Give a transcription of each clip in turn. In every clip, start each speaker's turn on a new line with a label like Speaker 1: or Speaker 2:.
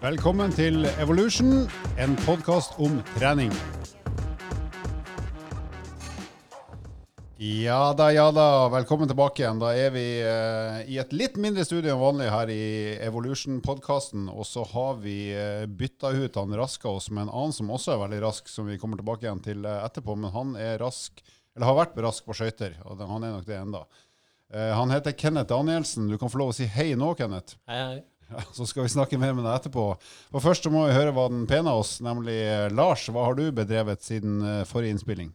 Speaker 1: Velkommen til Evolution, en podkast om trening. Ja da, ja da. Velkommen tilbake igjen. Da er vi eh, i et litt mindre studio enn vanlig her i Evolution-podkasten. Og så har vi eh, bytta ut han Raskaas med en annen som også er veldig rask, som vi kommer tilbake igjen til eh, etterpå. Men han er rask, eller har vært rask på skøyter, og han er nok det enda. Eh, han heter Kenneth Danielsen. Du kan få lov å si hei nå, Kenneth.
Speaker 2: Hei, hei.
Speaker 1: Ja, så skal vi snakke mer med deg etterpå. Og først så må vi høre hva den pene oss, nemlig Lars. Hva har du bedrevet siden eh, forrige innspilling?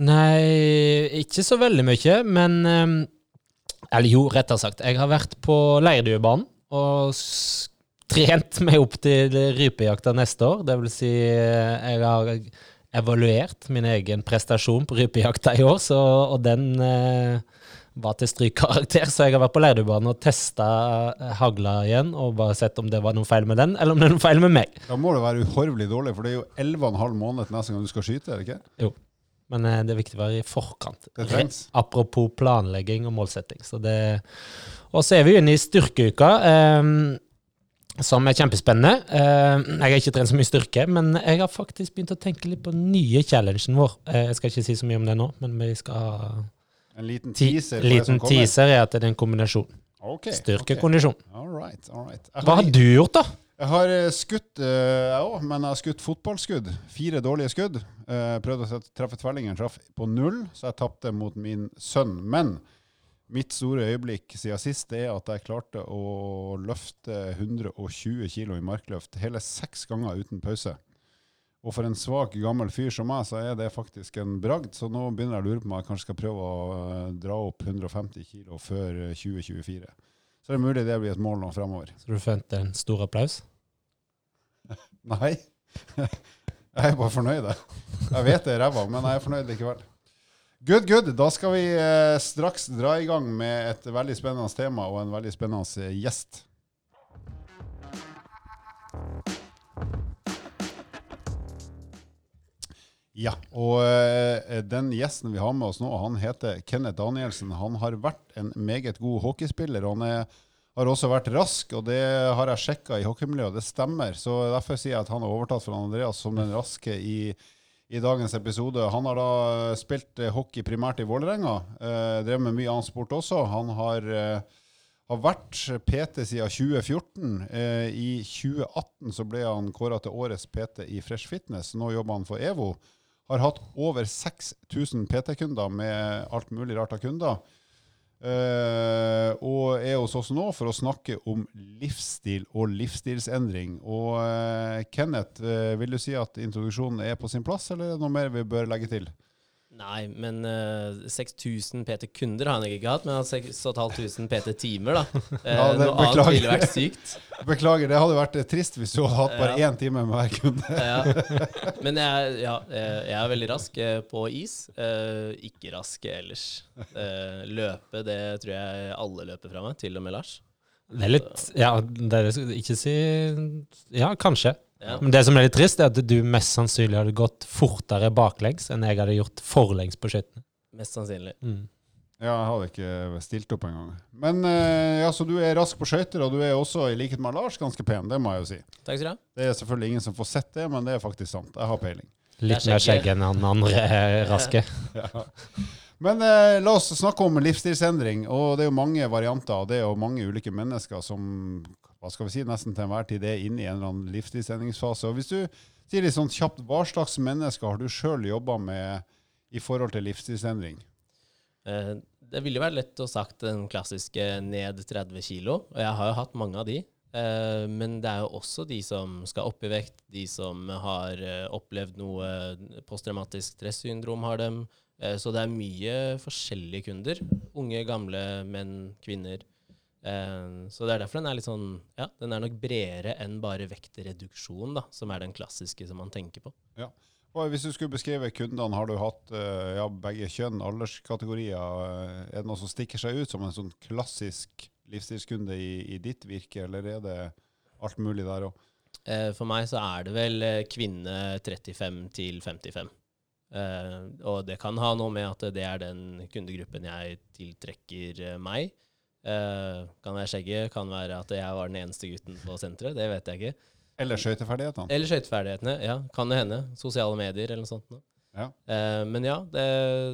Speaker 3: Nei, ikke så veldig mye, men ehm, Eller jo, rettere sagt. Jeg har vært på Leirduebanen og trent meg opp til rypejakta neste år. Det vil si, eh, jeg har evaluert min egen prestasjon på rypejakta i år, så, og den eh, var til strykkarakter. Så jeg har vært på Leirdubanen og testa hagla igjen, og bare sett om det var noe feil med den, eller om det er noe feil med meg.
Speaker 1: Da må det være uhorvelig dårlig, for det er jo 11,5 måneder til neste gang du skal skyte, er det ikke?
Speaker 3: Jo. Men eh, det er viktig å være i forkant.
Speaker 1: Det trengs.
Speaker 3: Apropos planlegging og målsetting. Så det og så er vi inne i styrkeuka, eh, som er kjempespennende. Eh, jeg har ikke trent så mye styrke, men jeg har faktisk begynt å tenke litt på den nye challengen vår. Eh, jeg skal ikke si så mye om det nå, men vi skal
Speaker 1: En liten teaser.
Speaker 3: liten teaser er at det er en kombinasjon.
Speaker 1: Styrke
Speaker 3: Styrkekondisjon.
Speaker 1: ok. All right, all right.
Speaker 3: Hva har du gjort, da?
Speaker 1: Jeg har eh, skutt, jeg uh, òg, men jeg har skutt fotballskudd. Fire dårlige skudd. Uh, prøvde å treffe tvellingen, traff på null, så jeg tapte mot min sønn. Men mitt store øyeblikk siden sist er at jeg klarte å løfte 120 kg i markløft hele seks ganger uten pause. Og for en svak, gammel fyr som meg, så er det faktisk en bragd. Så nå begynner jeg å lure på om jeg kanskje skal prøve å eh, dra opp 150 kg før eh, 2024. Så det er mulig det blir et mål nå fremover.
Speaker 3: Så du forventer en stor applaus?
Speaker 1: Nei. Jeg er bare fornøyd. jeg. Jeg vet det er ræva, men jeg er fornøyd likevel. Good, good. Da skal vi eh, straks dra i gang med et veldig spennende tema og en veldig spennende eh, gjest. Ja, og eh, den gjesten vi har med oss nå, han heter Kenneth Danielsen. Han har vært en meget god hockeyspiller. og Han er har også vært rask, og det har jeg sjekka i hockeymiljøet, det stemmer. Så Derfor sier jeg at han har overtatt for Andreas som den raske i, i dagens episode. Han har da spilt eh, hockey primært i Vålerenga, eh, drevet med mye annen sport også. Han har, har vært PT siden 2014. Eh, I 2018 så ble han kåra til årets PT i Fresh Fitness. Nå jobber han for EVO. Har hatt over 6000 PT-kunder med alt mulig rart av kunder. Uh, og er hos oss nå for å snakke om livsstil og livsstilsendring. Og uh, Kenneth, uh, vil du si at introduksjonen er på sin plass, eller er det noe mer vi bør legge til?
Speaker 2: Nei, men uh, 6000 PT-kunder har han ikke hatt, men 6500 PT-timer, da. Eh,
Speaker 1: Ja, det-
Speaker 2: noe annet ville vært sykt.
Speaker 1: Beklager, det hadde vært eh, trist hvis du hadde hatt bare
Speaker 2: Ja.
Speaker 1: én time med hver kunde.
Speaker 2: Ja. Men jeg, ja, eh, jeg er veldig rask eh, på is. Uh, Ikke rask ellers. Eh, Løpe, det tror jeg alle løper fra meg, til og med Lars.
Speaker 3: Det er litt Ja, det er ikke si Ja, kanskje.
Speaker 2: Ja.
Speaker 3: Men det som er litt trist, er at du mest sannsynlig hadde gått fortere baklengs enn jeg hadde gjort forlengs på skøytene.
Speaker 2: Mest sannsynlig.
Speaker 3: Mm.
Speaker 1: Ja, jeg hadde ikke stilt opp engang. Men eh, ja, så du er rask på skøyter, og du er også, i likhet med Lars, ganske pen. Det må jeg jo si.
Speaker 2: Takk skal du ha.
Speaker 1: Det er selvfølgelig ingen som får sett det, men det er faktisk sant. Jeg har peiling.
Speaker 3: Litt
Speaker 2: er
Speaker 3: mer skjegg enn han andre raske.
Speaker 1: Ja. Men eh, la oss snakke om livsstilsendring. og Det er jo mange varianter. og Det jo mange ulike mennesker som hva skal vi si, nesten til enhver tid er inne i en eller annen livsstilsendringsfase. Og Hvis du sier litt sånn kjapt, hva slags mennesker har du sjøl jobba med i forhold til livsstilsendring?
Speaker 2: Eh, Det ville vært lett å sagt den klassiske ned 30 kilo, og jeg har jo hatt mange av de. Eh, Men det er jo også de som skal opp i vekt, de som har eh, opplevd noe posttraumatisk stressyndrom har dem. Så det er mye forskjellige kunder. Unge, gamle, menn, kvinner. Eh, Så det er derfor den er litt sånn Ja, den er nok bredere enn bare vektreduksjon, da, som er den klassiske som man tenker på. Ja.
Speaker 1: Og hvis du skulle beskrive kundene, har du hatt eh, ja, begge kjønn, alderskategorier? eh, Er det noe som stikker seg ut som en sånn klassisk livsstilskunde i, i ditt virke, eller er det alt mulig der òg?
Speaker 2: For meg så er det vel kvinne 35 til 55. Eh, og det kan ha noe med at det er den kundegruppen jeg tiltrekker meg. Eh, kan være skjegget, kan være at jeg var den eneste gutten på senteret, det vet jeg ikke.
Speaker 1: Eller skøyteferdighetene.
Speaker 2: Eller skøyteferdighetene. Ja, kan det hende. Sosiale medier eller noe sånt. noe.
Speaker 1: Ja.
Speaker 2: Uh, men ja, det,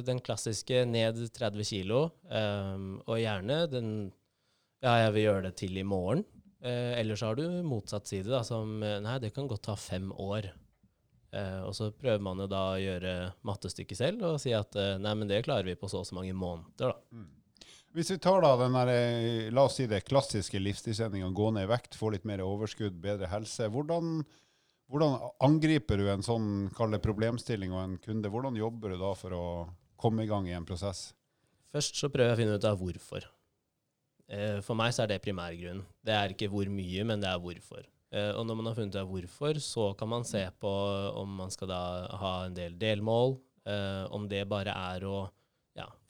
Speaker 2: den klassiske ned 30 kilo, eh, og gjerne den Ja, jeg vil gjøre det til i morgen. Uh, eller så har du motsatt side, da, som eh, Nei, det kan godt ta fem år. Uh, og så prøver man jo da å gjøre mattestykket selv og si at eh, nei, men det klarer vi på så og så mange måneder, da.
Speaker 1: Hvis vi tar da den der, eh, la oss si det klassiske livsstilsendringa, gå ned i vekt, få litt mer overskudd, bedre helse. Hvordan, hvordan angriper du en sånn det problemstilling og en kunde? Hvordan jobber du da for å komme i gang i en prosess?
Speaker 2: Først så prøver jeg å finne ut av hvorfor. Eh, For meg så er det primærgrunnen. Det er ikke hvor mye, men det er hvorfor. Eh, Og når man har funnet ut av hvorfor, så kan man se på om man skal da ha en del delmål, om det bare er å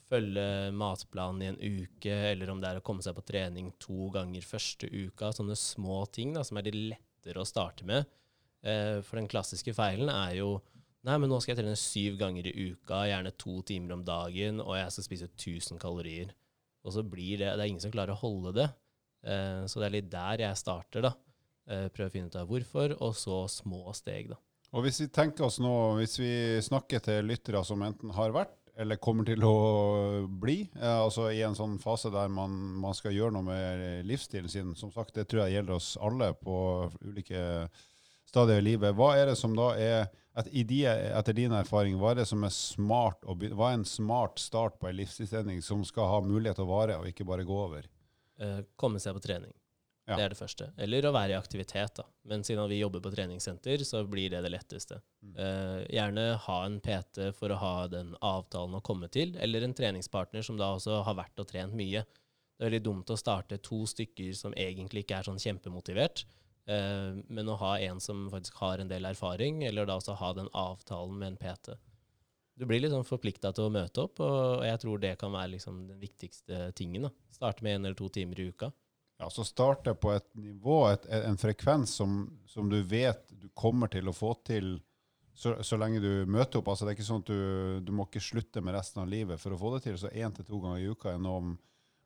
Speaker 2: følge matplanen i en uke, eller om det er å komme seg på trening to ganger første uka. Sånne små ting da, som er de lettere å starte med. Eh, For den klassiske feilen er jo Nei, men nå skal jeg trene syv ganger i uka, gjerne to timer om dagen, og jeg skal spise 1000 kalorier. Og så blir det Det er ingen som klarer å holde det. Eh, så det er litt der jeg starter, da. Eh, prøve å finne ut av hvorfor, og så små steg, da.
Speaker 1: Og hvis vi tenker oss nå, hvis vi snakker til lyttere som enten har vært eller kommer til å bli, eh, altså i en sånn fase der man, man skal gjøre noe med livsstilen sin, som sagt, det tror jeg gjelder oss alle på ulike stadier i livet. Hva er det som da er, etter din erfaring, hva er det som er smart, hva er en smart start på en livsstilsendring som skal ha mulighet til å vare, og ikke bare gå over?
Speaker 2: Eh, komme seg på trening.
Speaker 1: Ja.
Speaker 2: Det er det første. Eller å være i aktivitet, da. Men siden vi jobber på treningssenter, så blir det det letteste. Eh, gjerne ha en PT for å ha den avtalen å komme til, eller en treningspartner som da også har vært og trent mye. Det er veldig dumt å starte to stykker som egentlig ikke er sånn kjempemotivert, uh, men å ha en som faktisk har en del erfaring, eller da også ha den avtalen med en PT. Du blir litt sånn forplikta til å møte opp, og jeg tror det kan være liksom den viktigste tingen. da. Starte med én eller to timer i uka.
Speaker 1: Ja, så starte på et nivå, et, en frekvens som, som du vet du kommer til å få til så, så lenge du møter opp. Altså, det er ikke sånn at du, du må ikke slutte med resten av livet for å få det til. Så én til to ganger i uka er noe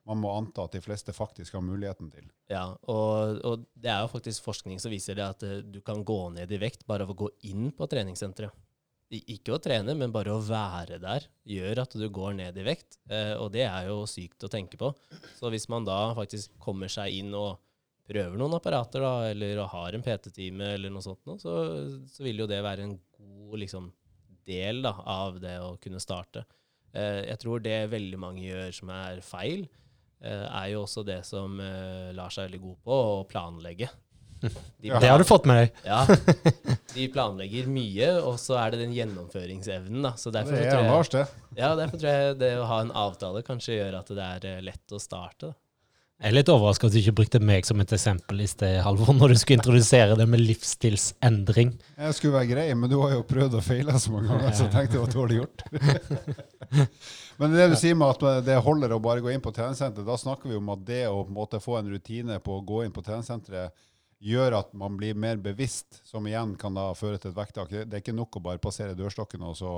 Speaker 1: man må anta at de fleste faktisk har muligheten til.
Speaker 2: Ja, og, og det er jo faktisk forskning som viser det at eh, du kan gå ned i vekt bare av å gå inn på treningssenteret. Ikke å trene, men bare å være der gjør at du går ned i vekt. Eh, og det er jo sykt å tenke på. Så hvis man da faktisk kommer seg inn og prøver noen apparater, da, eller har en PT-time eller noe sånt, nå, så, så vil jo det være en god liksom, del da, av det å kunne starte. Eh, jeg tror det veldig mange gjør som er feil, eh, er jo også det som eh, lar seg veldig god på, å planlegge. De
Speaker 3: Det har du fått med deg.
Speaker 2: Ja, de planlegger mye, og så er det den gjennomføringsevnen. da. Så derfor,
Speaker 1: Det er
Speaker 2: tror
Speaker 1: han
Speaker 2: jeg,
Speaker 1: Lars, det.
Speaker 2: ja, derfor tror jeg det å ha en avtale kanskje gjør at det er eh, lett å starte. da.
Speaker 3: Jeg er litt overraska at du ikke brukte meg som et eksempel i sted, Halvor, når du skulle introdusere det med livsstilsendring.
Speaker 1: Jeg skulle være grei, men du har jo prøvd og feila så mange ganger, så jeg tenkte det var dårlig gjort. men det du sier med at det holder å bare gå inn på treningssenteret, da snakker vi om at det å på en måte få en rutine på å gå inn på treningssenteret gjør at man blir mer bevisst, som igjen kan da føre til et vekttak. Det er ikke nok å bare passere dørstokken og så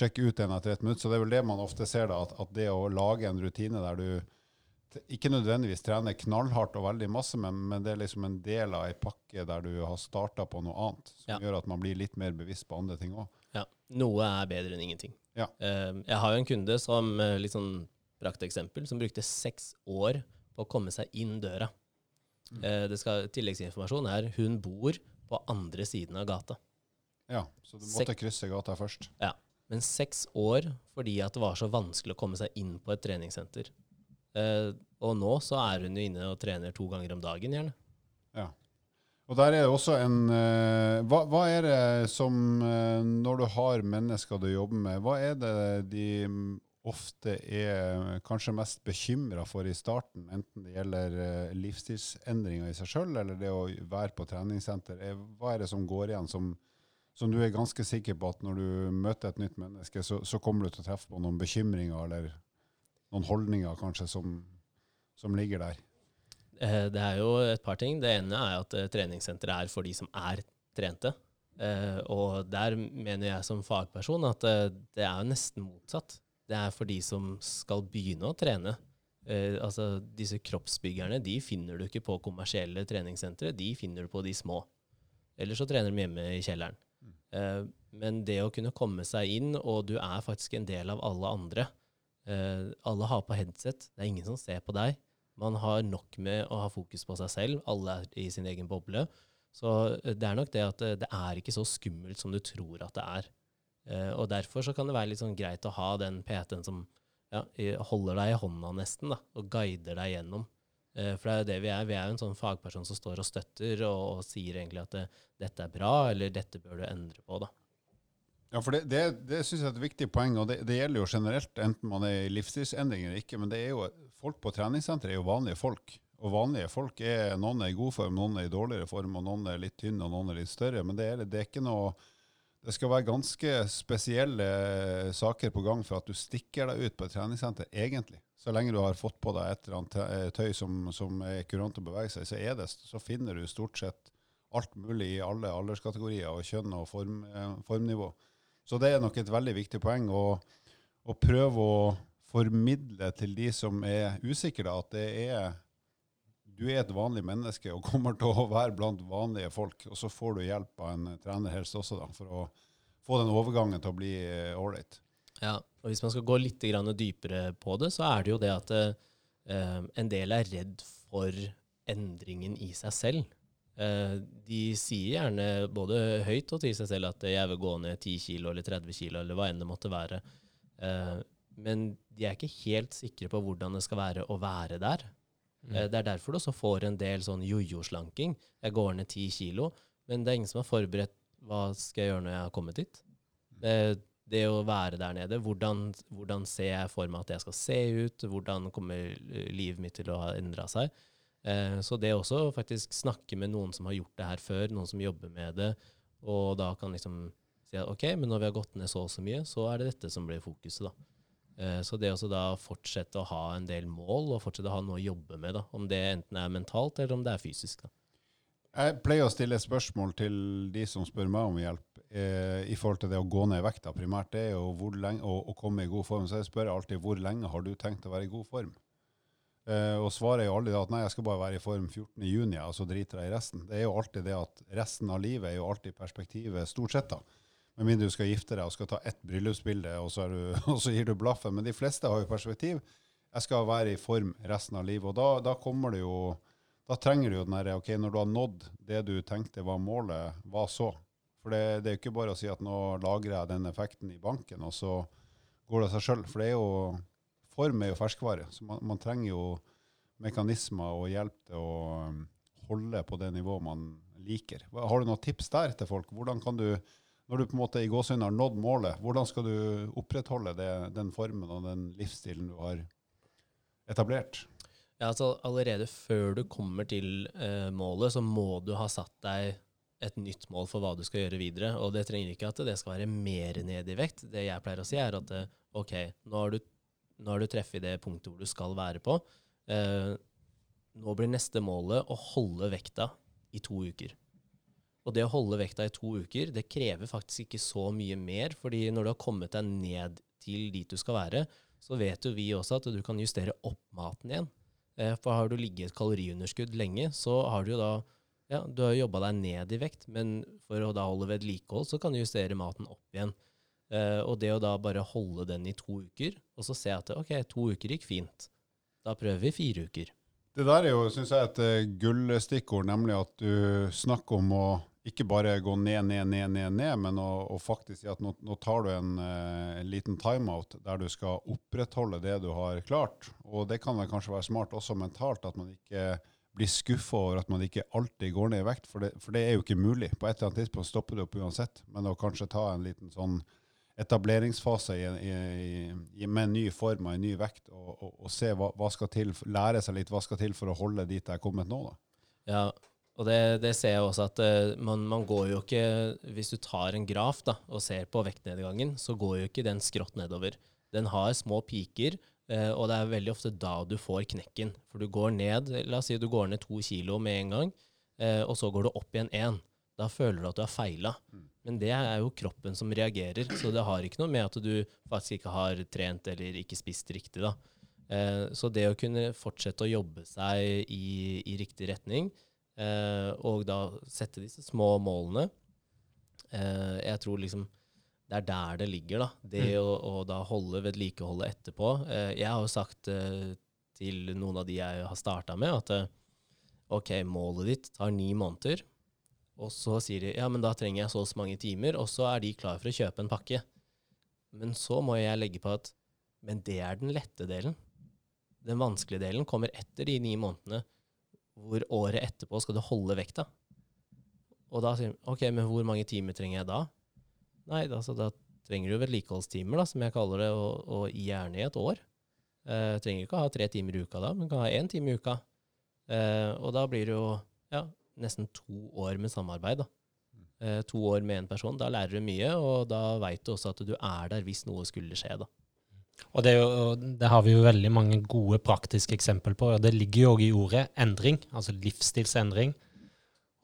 Speaker 1: sjekke ut en etter et minutt. Så det er vel det man ofte ser, da, at, at det å lage en rutine der du ikke nødvendigvis trener knallhardt og veldig masse, men, men det er liksom en del av ei pakke der du har starta på noe annet, som
Speaker 2: Ja.
Speaker 1: gjør at man blir litt mer bevisst på andre ting òg.
Speaker 2: Ja, Noe er bedre enn ingenting.
Speaker 1: Ja.
Speaker 2: Eh, jeg har jo en kunde som eh, litt sånn prakteksempel, som brukte seks år på å komme seg inn døra. Eh, det skal, tilleggsinformasjon er hun bor på andre siden av gata.
Speaker 1: Ja, så du
Speaker 2: Sek-
Speaker 1: måtte krysse gata først.
Speaker 2: Ja. Men seks år fordi at det var så vanskelig å komme seg inn på et treningssenter. Eh, og nå så er hun jo inne og trener to ganger om dagen, gjerne.
Speaker 1: Ja. Og der er det også en eh, hva, hva er det som eh, Når du har mennesker du jobber med, hva er det de ofte er kanskje mest bekymra for i starten? Enten det gjelder eh, livsstilsendringer i seg sjøl, eller det å være på treningssenter. er, Hva er det som går igjen som, som du er ganske sikker på at når du møter et nytt menneske, så, så kommer du til å treffe på noen bekymringer eller noen holdninger kanskje som, som ligger der?
Speaker 2: Eh, det er jo et par ting. Det ene er at eh, treningssenteret er for de som er trente. Uh, og der mener jeg som fagperson at uh, det er nesten motsatt. Det er for de som skal begynne å trene. Eh, altså Disse kroppsbyggerne de finner du ikke på kommersielle treningssentre, de finner du på de små. Eller så trener de hjemme i kjelleren. Eh, men det å kunne komme seg inn, og du er faktisk en del av alle andre eh, Alle har på headset, det er ingen som ser på deg. Man har nok med å ha fokus på seg selv. Alle er i sin egen boble. Så eh, det er nok det at det, det er ikke så skummelt som du tror at det er. Eh, og derfor så kan det være litt sånn greit å ha den PT-en som ja, holder deg i hånda nesten, da, og guider deg gjennom. Eh, for det er jo det vi er. Vi er jo en sånn fagperson som står og støtter og, og sier egentlig at det, dette er bra, eller dette bør du endre på. da.
Speaker 1: Ja, for det, det, det synes jeg er et viktig poeng, og det, det gjelder jo generelt, enten man er i livsstilsendring eller ikke. Men det er jo, folk på treningssenteret er jo vanlige folk. Og vanlige folk er noen er i god form, noen er i dårligere form, og noen er litt tynne og noen er litt større. Men det er, det er ikke noe Det skal være ganske spesielle saker på gang for at du stikker deg ut på et treningssenter, egentlig. Så lenge du har fått på deg et eller annet tøy som, som er kurant å bevege seg, så, det, så finner du stort sett alt mulig i alle alderskategorier og kjønn og form, eh, formnivå. Så det er nok et veldig viktig poeng å, å prøve å formidle til de som er usikre, at det er du er et vanlig menneske og kommer til å være blant vanlige folk. Og så får du hjelp av en trener helst også, da, for å få den overgangen til å bli ålreit.
Speaker 2: Ja, og Hvis man skal gå litt dypere på det, så er det jo det at eh, en del er redd for endringen i seg selv. Eh, de sier gjerne både høyt og til seg selv at jeg vil gå ned 10 kilo eller 30 kilo, eller hva enn det måtte være. Eh, men de er ikke helt sikre på hvordan det skal være å være der. Eh, Det er derfor du også får en del sånn jojo-slanking. Jeg går ned ti kilo, men det er ingen som har forberedt hva skal jeg gjøre når jeg har kommet dit. Det, det å være der nede, hvordan, hvordan ser jeg for meg at jeg skal se ut? Hvordan kommer eh, livet mitt til å ha endra seg? Eh, så det også faktisk snakke med noen som har gjort det her før, noen som jobber med det, og da kan liksom si at ok, men når vi har gått ned så og så mye, så er det dette som blir fokuset, da. Eh, Så det å fortsette å ha en del mål, og fortsette å ha noe å jobbe med, da. Om det enten er mentalt, eller om det er fysisk, da.
Speaker 1: Jeg pleier å stille spørsmål til de som spør meg om hjelp eh, i forhold til det å gå ned i vekta. Primært det hvor lenge, å, å komme i god form. Så jeg spør alltid hvor lenge har du tenkt å være i god form? Eh, og svaret er jo aldri at nei, jeg skal bare være i form 14. juni, og så driter jeg i resten. Det er jo alltid det at resten av livet er jo alltid perspektivet, stort sett. da. Med mindre du skal gifte deg og skal ta ett bryllupsbilde, og så, du, og så gir du blaffen. Men de fleste har jo perspektiv. Jeg skal være i form resten av livet. Og da, da kommer det jo Da trenger du jo den derre OK, når du har nådd det du tenkte var målet, hva så? For det, det er jo ikke bare å si at nå lagrer jeg den effekten i banken, og så går det seg sjøl. For det er jo Form er jo ferskvare. Så man, man trenger jo mekanismer og hjelp til å um, holde på det nivået man liker. Har du noen tips der til folk? Hvordan kan du, når du på en måte i gåsehudet har nådd målet, hvordan skal du opprettholde det, den formen og den livsstilen du har etablert?
Speaker 2: Ja, altså Allerede før du kommer til eh, målet, så må du ha satt deg et nytt mål for hva du skal gjøre videre. Og det trenger ikke at det skal være mer ned i vekt. Det jeg pleier å si, er at eh, OK, nå har du, nå har du treffet det punktet hvor du skal være på. Eh, nå blir neste målet å holde vekta i to uker. Og det å holde vekta i to uker, det krever faktisk ikke så mye mer, fordi når du har kommet deg ned til dit du skal være, så vet jo vi også at du kan justere opp maten igjen. Eh, For har du ligget i et kaloriunderskudd lenge, så har du jo da ja, du har jobba deg ned i vekt, men for å da holde vedlikehold, så kan du justere maten opp igjen. Eh, og det å da bare holde den i to uker, og så se at ok, to uker gikk fint. Da prøver vi fire uker.
Speaker 1: Det der er jo, synes jeg, et eh, gullstikkord, nemlig at du snakker om å ikke bare gå ned, ned, ned, ned, ned, men å, å faktisk si at nå, nå tar du en, eh, en liten timeout der du skal opprettholde det du har klart. Og det kan vel kanskje være smart også mentalt, at man ikke blir skuffa over at man ikke alltid går ned i vekt, for det, for det er jo ikke mulig. På et eller annet tidspunkt stopper det opp uansett, men å kanskje ta en liten sånn etableringsfase i, i, i, med en ny form og en ny vekt, og, og, og se hva, hva skal til, lære seg litt hva skal til for å holde dit jeg er kommet nå. da.
Speaker 2: Ja, og det, det ser jeg også at uh, man, man går jo ikke Hvis du tar en graf da, og ser på vektnedgangen, så går jo ikke den skrått nedover. Den har små piker, uh, og det er veldig ofte da du får knekken. For du går ned La oss si du går ned to kilo med en gang, uh, og så går du opp igjen én. Da føler du at du har feila. Men det er jo kroppen som reagerer, så det har ikke noe med at du faktisk ikke har trent eller ikke spist riktig. da. Så det å kunne fortsette å jobbe seg i, i riktig retning, eh, og da sette disse små målene. Eh, jeg tror liksom det er der det ligger, da. Det
Speaker 3: Mm.
Speaker 2: å, å da holde vedlikeholdet etterpå. Eh, jeg har jo sagt eh, til noen av de jeg har starta med, at eh, OK, målet ditt tar ni måneder. Og så sier de ja, men da trenger jeg så og så mange timer, og så er de klar for å kjøpe en pakke. Men så må jeg legge på at men det er den lette delen. Den vanskelige delen kommer etter de ni månedene, hvor året etterpå skal du holde vekta. Og da sier de OK, men hvor mange timer trenger jeg da? Nei, altså, da trenger du vedlikeholdstimer, da, som jeg kaller det, og, og gjerne i et år. Eh, trenger ikke å ha tre timer i uka da, men kan ha én time i uka. Eh, og da blir det jo ja, nesten to år med samarbeid. da. Eh, to år med én person. Da lærer du mye, og da veit du også at du er der hvis noe skulle skje. da.
Speaker 3: Og det, jo, det har vi jo veldig mange gode praktiske eksempel på. og Det ligger jo òg i ordet endring, altså livsstilsendring.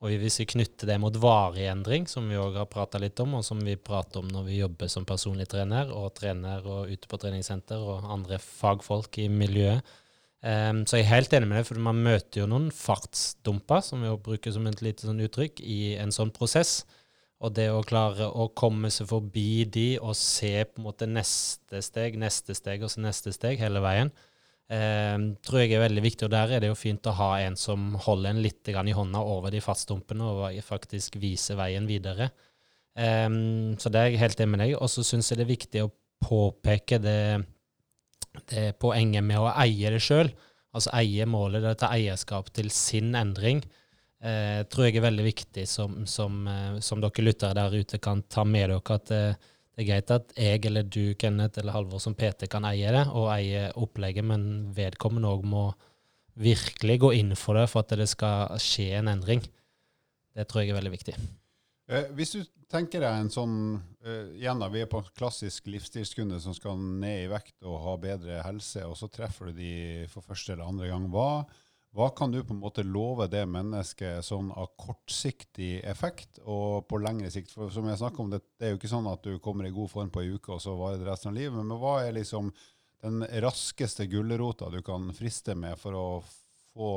Speaker 3: Og hvis vi knytter det mot varig endring, som vi òg har prata litt om, og som vi prater om når vi jobber som personlig trener og trener og ute på treningssenter og andre fagfolk i miljøet, Um, så er helt enig med deg, for man møter jo noen fartsdumper, som vi bruker som et lite sånn uttrykk, i en sånn prosess. Og det å klare å komme seg forbi de og se på en måte neste steg, neste steg og så neste steg hele veien, eh, tror jeg er veldig viktig. Og der er det jo fint å ha en som holder en litt i hånda over de fartsdumpene og faktisk viser veien videre. Eh, så det er jeg helt enig med deg. Og så syns jeg det er viktig å påpeke det, det poenget med å eie det sjøl. Altså eie målet, det å ta eierskap til sin endring eh, tror jeg er veldig viktig, som, som, eh, som dere lyttere der ute kan ta med dere. At eh, det er greit at jeg eller du, Kenneth eller Halvor som PT kan eie det, og eie opplegget, men vedkommende òg må virkelig gå inn for det for at det skal skje en endring. Det tror jeg er veldig viktig.
Speaker 1: Eh, hvis du tenker deg en sånn eh, Igjen da, vi er på en klassisk livsstilskunde som skal ned i vekt og ha bedre helse, og så treffer du de for første eller andre gang. Hva, hva kan du på en måte love det mennesket sånn av kortsiktig effekt og på lengre sikt? For som jeg om, det, det er jo ikke sånn at du kommer i god form på ei uke, og så varer det resten av livet. Men hva er liksom den raskeste gulrota du kan friste med for å få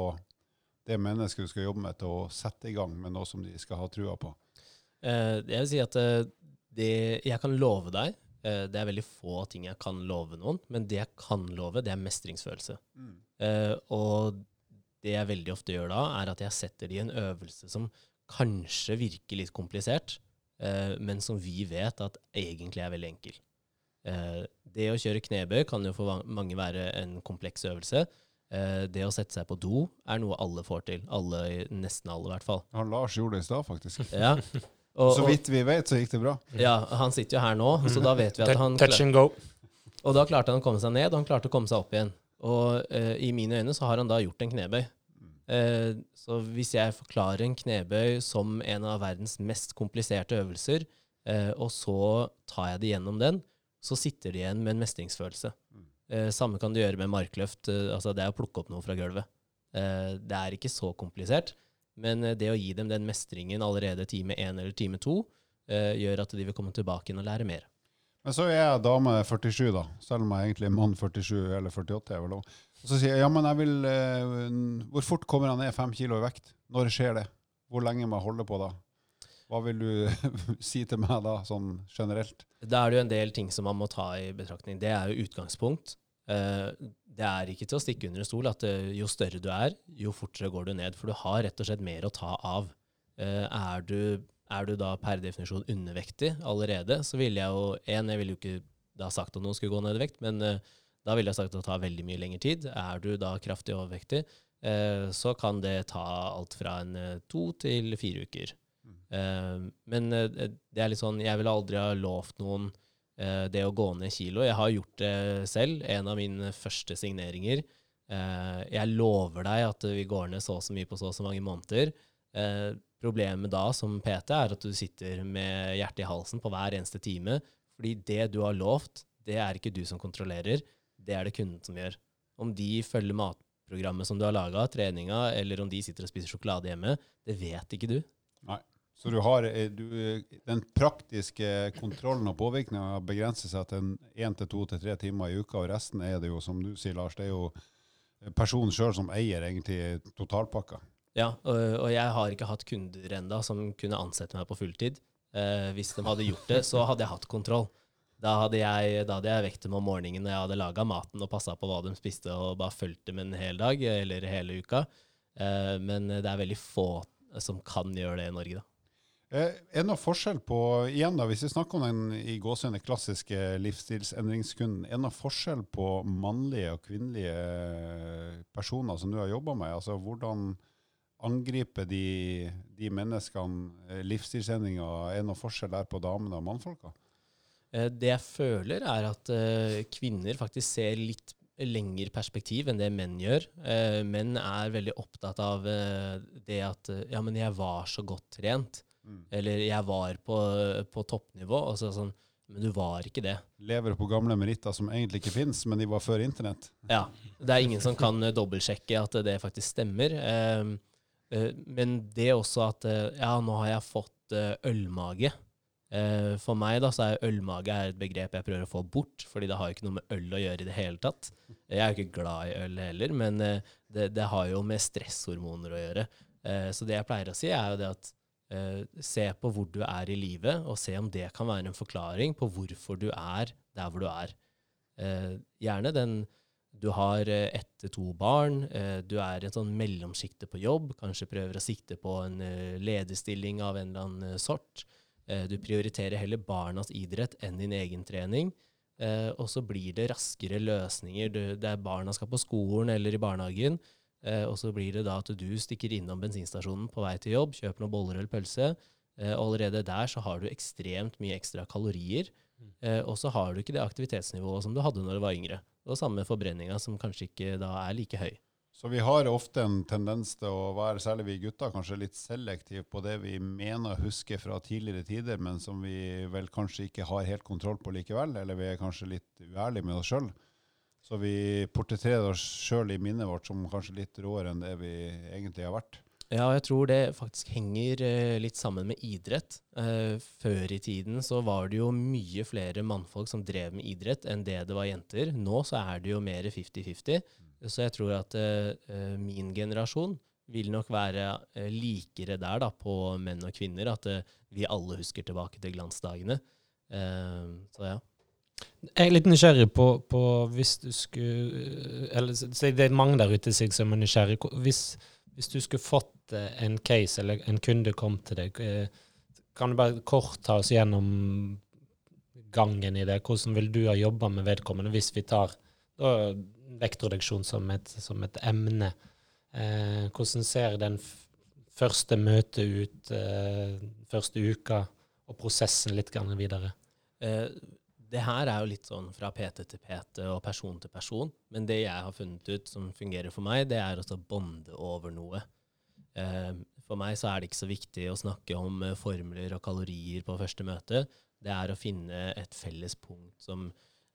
Speaker 1: det mennesket du skal jobbe med, til å sette i gang med noe som de skal ha trua på?
Speaker 2: Eh, jeg vil si at eh, det jeg kan love deg eh, Det er veldig få ting jeg kan love noen, men det jeg kan love, det er mestringsfølelse. Mm. og det jeg veldig ofte gjør da, er at jeg setter de i en øvelse som kanskje virker litt komplisert, eh, men som vi vet at egentlig er veldig enkel. Eh, det å kjøre knebøy kan jo for mange være en kompleks øvelse. Eh, det å sette seg på do er noe alle får til. Alle, nesten alle, i hvert fall.
Speaker 1: Ja, Lars gjorde det i stad, faktisk.
Speaker 2: Ja. Og,
Speaker 1: Så vidt vi vet, så gikk det bra.
Speaker 2: ja, han sitter jo her nå, så da vet vi at han
Speaker 3: Touch and go.
Speaker 2: Og da klarte han å komme seg ned, og han klarte å komme seg opp igjen. Og eh, i mine øyne så har han da gjort en knebøy. Eh, så hvis jeg forklarer en knebøy som en av verdens mest kompliserte øvelser, eh, og så tar jeg det gjennom den, så sitter de igjen med en mestringsfølelse. Eh, samme kan du gjøre med markløft. Eh, altså det er å plukke opp noe fra gulvet. Eh, det er ikke så komplisert, men det å gi dem den mestringen allerede time én eller time to, gjør at de vil komme tilbake inn og lære mer.
Speaker 1: Men så er jeg dame 47, da. Selv om jeg egentlig er mann 47 eller 48. er vel også. Og så sier jeg ja, men jeg vil eh, Hvor fort kommer han ned fem kilo i vekt? Når skjer det? Hvor lenge må jeg holde på da? Hva vil du si til meg da, sånn generelt?
Speaker 2: Da er det jo en del ting som man må ta i betraktning. Det er jo utgangspunkt. Eh, Det er ikke til å stikke under en stol at eh, jo større du er, jo fortere går du ned. For du har rett og slett mer å ta av. Eh, Er du, er du da per definisjon undervektig allerede, så ville jeg jo En, jeg ville jo ikke da sagt at noen skulle gå ned i vekt, men uh, da ville jeg sagt at det tar veldig mye lengre tid. Er du da kraftig overvektig, uh, så kan det ta alt fra en eh, to til fire uker. Eh, men det er litt sånn Jeg ville aldri ha lovt noen det å gå ned kilo. Jeg har gjort det selv. En av mine første signeringer. Jeg lover deg at vi går ned så og så mye på så og så mange måneder. Eh, problemet da som PT er at du sitter med hjertet i halsen på hver eneste time. Fordi det du har lovt, det er ikke du som kontrollerer. Det er det kunden som gjør. Om de følger matprogrammet som du har laga, treninga, eller om de sitter og spiser sjokolade hjemme, det vet ikke du. Nei.
Speaker 1: Så du har eh, du, den praktiske kontrollen og påvirkninga begrenser seg til én til to til tre timer i uka, og resten er det jo, som du sier, Lars, det er jo personen sjøl som eier egentlig totalpakka.
Speaker 2: Ja, og, og jeg har ikke hatt kunder enda som kunne ansette meg på fulltid. Eh, hvis de hadde gjort det, så hadde jeg hatt kontroll. Da hadde jeg, jeg vekt dem om morgenen når jeg hadde laga maten og passa på hva de spiste, og bare fulgt dem en hel dag eller hele uka. Eh, men det er veldig få som kan gjøre det i Norge, da.
Speaker 1: Eh, Er det noe forskjell på, igjen da, hvis vi snakker om den i gåsehudene klassiske livsstilsendringskunden, er det noe forskjell på mannlige og kvinnelige personer som du har jobba med? Altså hvordan angriper de, de menneskene eh. Er det noe forskjell der på damene og mannfolka?
Speaker 2: Eh, Det jeg føler, er at eh, kvinner faktisk ser litt lengre perspektiv enn det menn gjør. Menn er veldig opptatt av det at Ja, men jeg var så godt trent.
Speaker 1: Mm.
Speaker 2: Eller jeg var på, på toppnivå. Og så sånn Men du var ikke det.
Speaker 1: Lever på gamle meritter som egentlig ikke finnes, men de var før internett?
Speaker 2: Ja. Det er ingen som kan dobbeltsjekke at det faktisk stemmer. Eh, men det også at eh, Ja, nå har jeg fått eh, ølmage. Eh, For meg da, så er ølmage er et begrep jeg prøver å få bort, fordi det har jo ikke noe med øl å gjøre i det hele tatt. Jeg er jo ikke glad i øl heller, men eh, det, det har jo med stresshormoner å gjøre. Eh, Så det jeg pleier å si, er jo det at eh, se på hvor du er i livet, og se om det kan være en forklaring på hvorfor du er der hvor du er. Eh, Gjerne den du har eh, ett til to barn, eh, du er i et sånn mellomsjikte på jobb, kanskje prøver å sikte på en eh, lederstilling av en eller annen sort. Du prioriterer heller barnas idrett enn din egen trening. Og så blir det raskere løsninger. Det der barna skal på skolen eller i barnehagen, eh, og så blir det da at du stikker innom bensinstasjonen på vei til jobb, kjøper noen boller eller pølse. Og allerede der så har du ekstremt mye ekstra kalorier. Eh, og så har du ikke det aktivitetsnivået som du hadde når du var yngre. Og samme forbrenninga, som kanskje ikke da er like høy.
Speaker 1: Så vi har ofte en tendens til å være, særlig vi gutter, kanskje litt selektive på det vi mener å huske fra tidligere tider, men som vi vel kanskje ikke har helt kontroll på likevel, eller vi er kanskje litt uærlige med oss sjøl. Så vi portretterer oss sjøl i minnet vårt som kanskje litt råere enn det vi egentlig har vært.
Speaker 2: Ja, og jeg tror det faktisk henger eh, litt sammen med idrett. Eh, før i tiden så var det jo mye flere mannfolk som drev med idrett enn det det var jenter. Nå så er det jo mer 50-50. Så jeg tror at eh, min generasjon vil nok være likere der da, på menn og kvinner, at vi alle husker tilbake til glansdagene. Så ja.
Speaker 3: Jeg er litt nysgjerrig på, på hvis du skulle Eller det er mange der ute som er nysgjerrig. Hvis, hvis du skulle fått eh, en case, eller en kunde kom til deg, eh, kan du bare kort ta oss gjennom gangen i det? Hvordan vil du ha jobba med vedkommende, hvis vi tar vektreduksjon som et, som et emne? Eh, hvordan ser den første møtet ut, eh, første uka, og prosessen litt videre?
Speaker 2: Eh, det her er jo litt sånn fra PT til PT og person til person, men det jeg har funnet ut som fungerer for meg, det er å bonde over noe. Eh, for meg så er det ikke så viktig å snakke om eh, formler og kalorier på første møte. Det er å finne et felles punkt som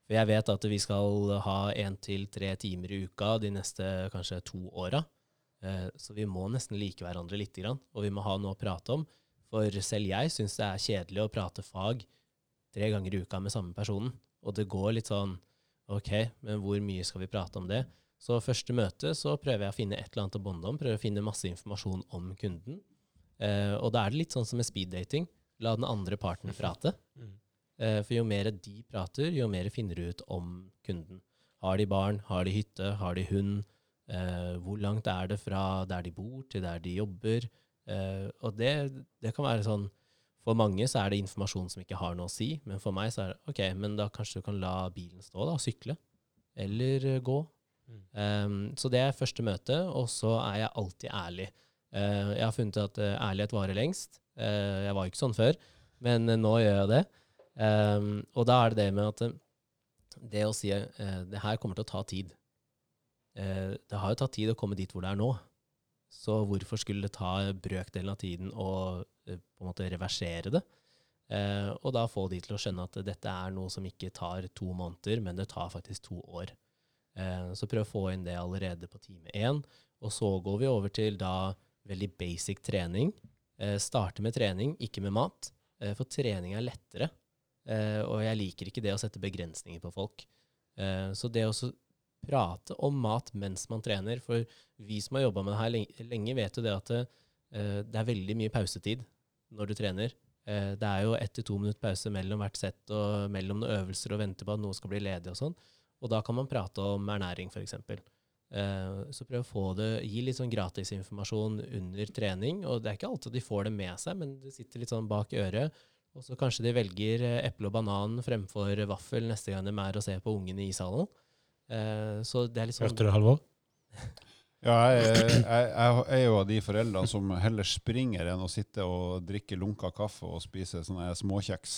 Speaker 2: For jeg vet at vi skal ha én til tre timer i uka de neste kanskje to åra. Eh, så vi må nesten like hverandre lite grann, og vi må ha noe å prate om. For selv jeg syns det er kjedelig å prate fag tre ganger i uka med samme personen. Og det går litt sånn OK, men hvor mye skal vi prate om det? Så første møte så prøver jeg å finne et eller annet å bonde om. Prøver å finne masse informasjon om kunden. Eh, og da er det litt sånn som med speeddating. La den andre parten prate.
Speaker 3: Mm.
Speaker 2: Eh, for jo mer de prater, jo mer finner du ut om kunden. Har de barn? Har de hytte? Har de hund? Eh, hvor langt er det fra der de bor, til der de jobber? Eh, og det, det kan være sånn For mange så er det informasjon som ikke har noe å si, men for meg så er det OK, men da kanskje du kan la bilen stå da, og sykle. Eller eh, gå.
Speaker 3: Mm.
Speaker 2: Um, så det er første møte, og så er jeg alltid ærlig. Uh, jeg har funnet at uh, ærlighet varer lengst. Uh, jeg var ikke sånn før, men nå gjør jeg det. Um, og da er det det med at det å si uh, det her kommer til å ta tid. Det har jo tatt tid å komme dit hvor det er nå. Så hvorfor skulle det ta brøkdelen av tiden å på en måte reversere det? Eh, og da få de til å skjønne at dette er noe som ikke tar to måneder, men det tar faktisk to år. Eh, så prøv å få inn det allerede på time én. Og så går vi over til da veldig basic trening. Eh, starte med trening, ikke med mat. Eh, for trening er lettere. Eh, og jeg liker ikke det å sette begrensninger på folk. Eh, så det å prate om mat mens man trener. For vi som har jobba med det her lenge, vet jo det at eh, det er veldig mye pausetid når du trener. Eh, det er jo ett til to minutter pause mellom hvert sett og mellom noen øvelser og vente på at noe skal bli ledig og sånn. Og da kan man prate om ernæring, f.eks. Eh, så prøv å få det, gi litt sånn gratisinformasjon under trening. Og det er ikke alltid de får det med seg, men det sitter litt sånn bak øret. Og så kanskje de velger eh, eple og banan fremfor vaffel neste gang de er og ser på ungene i ishallen. Så det er litt sånn
Speaker 3: Hørte du Halvor?
Speaker 1: Ja, jeg, jeg, jeg er jo av de foreldrene som heller springer enn å sitte og drikke lunka kaffe og spise sånne småkjeks.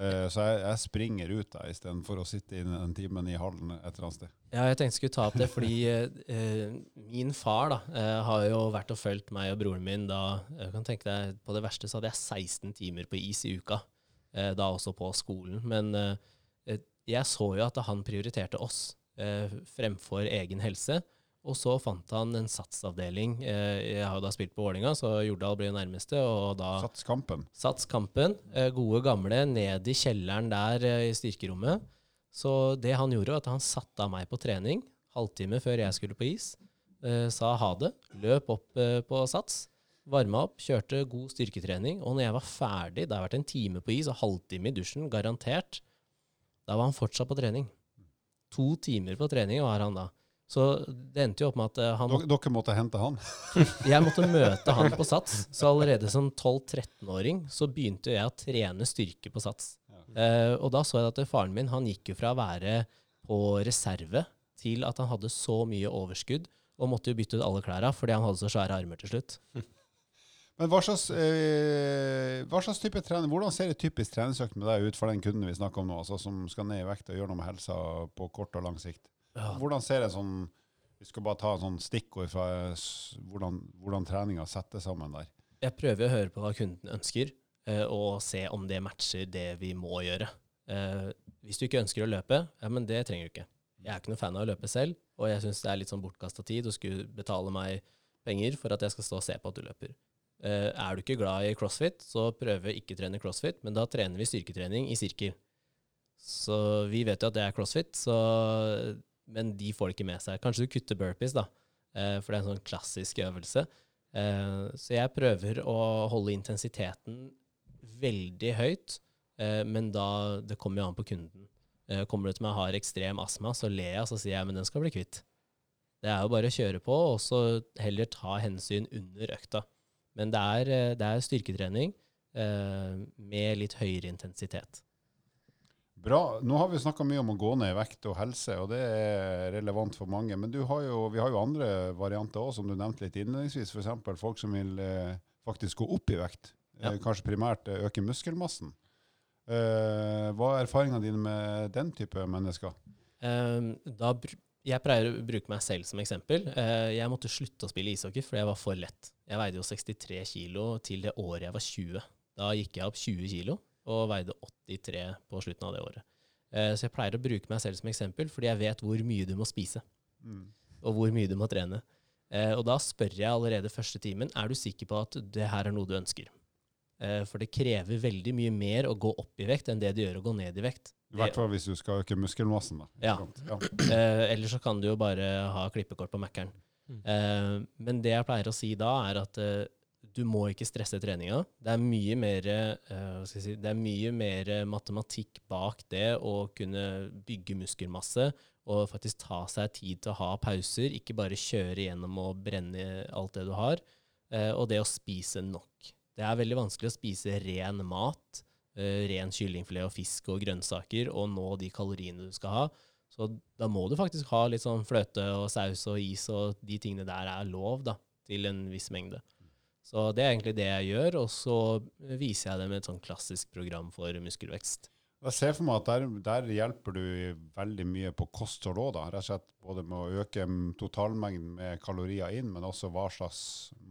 Speaker 1: Eh, så jeg, springer ut da, istedenfor å sitte inn en timen i hallen et eller annet sted.
Speaker 2: Ja, jeg tenkte jeg skulle ta opp det, fordi eh, min far da, har jo vært og fulgt meg og broren min da jeg kan tenke deg, På det verste så hadde jeg 16 timer på is i uka, da også på skolen. Men jeg så jo at han prioriterte oss fremfor egen helse. Og så fant han en satsavdeling. Eh, jeg har jo da spilt på Vålinga, så Jordal blir jo nærmeste. og da...
Speaker 1: Sats kampen.
Speaker 2: Sats kampen. Eh, gode gamle ned i kjelleren der eh, i styrkerommet. Så det han gjorde, var at han satte av meg på trening halvtime før jeg skulle på is. Sa ha det. Løp opp på Sats. Varma opp, kjørte god styrketrening. Og når jeg var ferdig, det har vært en time på is og halvtime i dusjen, garantert, da var han fortsatt på trening. To timer på trening var han da. Så det endte jo opp med at uh, han
Speaker 1: Dere, måtte hente han?
Speaker 2: jeg måtte møte han på Sats. Så allerede som 12-13-åring så begynte jeg å trene styrke på Sats. Uh, og da så jeg at faren min han gikk jo fra å være på reserve til at han hadde så mye overskudd og måtte jo bytte ut alle klærne fordi han hadde så svære armer til slutt.
Speaker 1: Men hva slags, eh, hva slags, type trening, Hvordan ser en typisk treningsøkt med deg ut for den kunden vi snakker om nå, altså som skal ned i vekt og gjøre noe med helsa på kort og lang sikt? Ja. Hvordan ser en sånn Vi skal bare ta en sånn stikkord fra hvordan, hvordan treninga settes sammen der.
Speaker 2: Jeg prøver å høre på hva kunden ønsker, eh, og se om det matcher det vi må gjøre. Eh, hvis du ikke ønsker å løpe, ja, men det trenger du ikke. Jeg er ikke noen fan av å løpe selv, og jeg syns det er litt sånn bortkasta tid å skulle betale meg penger for at jeg skal stå og se på at du løper. Uh, er du ikke glad i crossfit, så prøve ikke trene crossfit, men da trener vi styrketrening i sirkel. Så vi vet jo at det er crossfit, så men de får det ikke med seg. Kanskje du kutter burpees, da, eh, for det er en sånn klassisk øvelse. Eh, så jeg prøver å holde intensiteten veldig høyt, eh, men da det kommer jo an på kunden. Kommer du til meg og har ekstrem astma, så ler jeg, så sier jeg men den skal bli kvitt. Det er jo bare å kjøre på, og så heller ta hensyn under økta. Men det er, det er styrketrening med litt høyere intensitet.
Speaker 1: Bra. Nå har vi snakka mye om å gå ned i vekt og helse, og det er relevant for mange. Men har jo, vi har jo andre varianter òg, som du nevnte litt innledningsvis. F.eks. folk som vil eh, faktisk gå opp i vekt. Eh, ja. Eh, kanskje primært eh, øke muskelmassen. Eh, hva er erfaringene dine med den type mennesker?
Speaker 2: Um, da, jeg pleier å bruke meg selv som eksempel. Uh, jeg måtte slutte å spille ishockey fordi jeg var for lett. Jeg veide jo 63 kilo til det året jeg var 20. Da gikk jeg opp 20 kilo og veide 83 på slutten av det året. Eh, så jeg pleier å bruke meg selv som eksempel, fordi jeg vet hvor mye du må spise. Mm. Og hvor mye du må trene. Eh, og da spør jeg allerede første timen er du sikker på at det her er noe du ønsker. Eh, for det krever veldig mye mer å gå opp i vekt enn det det gjør å gå ned i vekt.
Speaker 1: I hvert fall hvis du skal øke muskelmassen. da.
Speaker 2: Ja. ja. Eh, eller så kan du jo bare ha klippekort på Mækkern. Mm. Eh, men det jeg pleier å si da, er at du må ikke stresse treninga. Det er mye mer, uh, si, matematikk bak det å kunne bygge muskelmasse og faktisk ta seg tid til å ha pauser, ikke bare kjøre gjennom og brenne alt det du har. Uh, og det å spise nok. Det er veldig vanskelig å spise ren mat, uh, ren kyllingfilet og fisk og grønnsaker, og nå de kaloriene du skal ha. Så da må du faktisk ha litt sånn fløte og saus og is, og de tingene der er lov da, til en viss mengde. Så det er egentlig det jeg gjør, og så viser jeg det med et sånn klassisk program for muskelvekst.
Speaker 1: Jeg ser for meg at der, der hjelper du veldig mye på kosthold òg, Rett og slett både med å øke totalmengden med kalorier inn, men også hva slags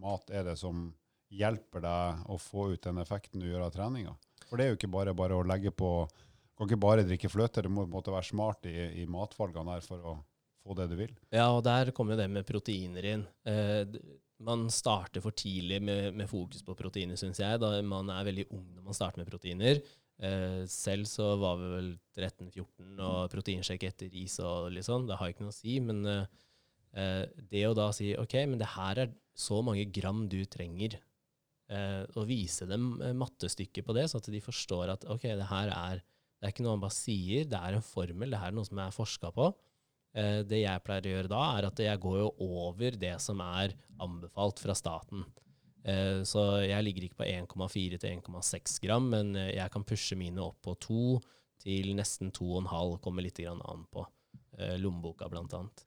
Speaker 1: mat er det som hjelper deg å få ut den effekten du gjør av treninga. For det er jo ikke bare bare å legge på Du kan ikke bare drikke fløte, du må på en måte være smart i, i matvalgene her for å få det du vil.
Speaker 2: Ja, og der kommer jo det med proteiner inn. Eh, man starter for tidlig med, med fokus på proteiner, syns jeg. Da man er veldig ung når man starter med proteiner. Eh, selv så var vi vel 13-14 og proteinsjekk etter is og litt sånn. Det har jeg ikke noe å si. Men eh, eh, det å da si OK, men det her er så mange gram du trenger, eh, og vise dem eh, mattestykket på det, så at de forstår at OK, det her er det er ikke noe man bare sier, det er en formel, det her er noe som er forska på. Eh, det jeg pleier å gjøre da, er at jeg går jo over det som er anbefalt fra staten. Eh, så jeg ligger ikke på 1,4 til 1,6 gram, men eh, jeg kan pushe mine opp på 2 til nesten 2,5, kommer litt an på lommeboka blant annet.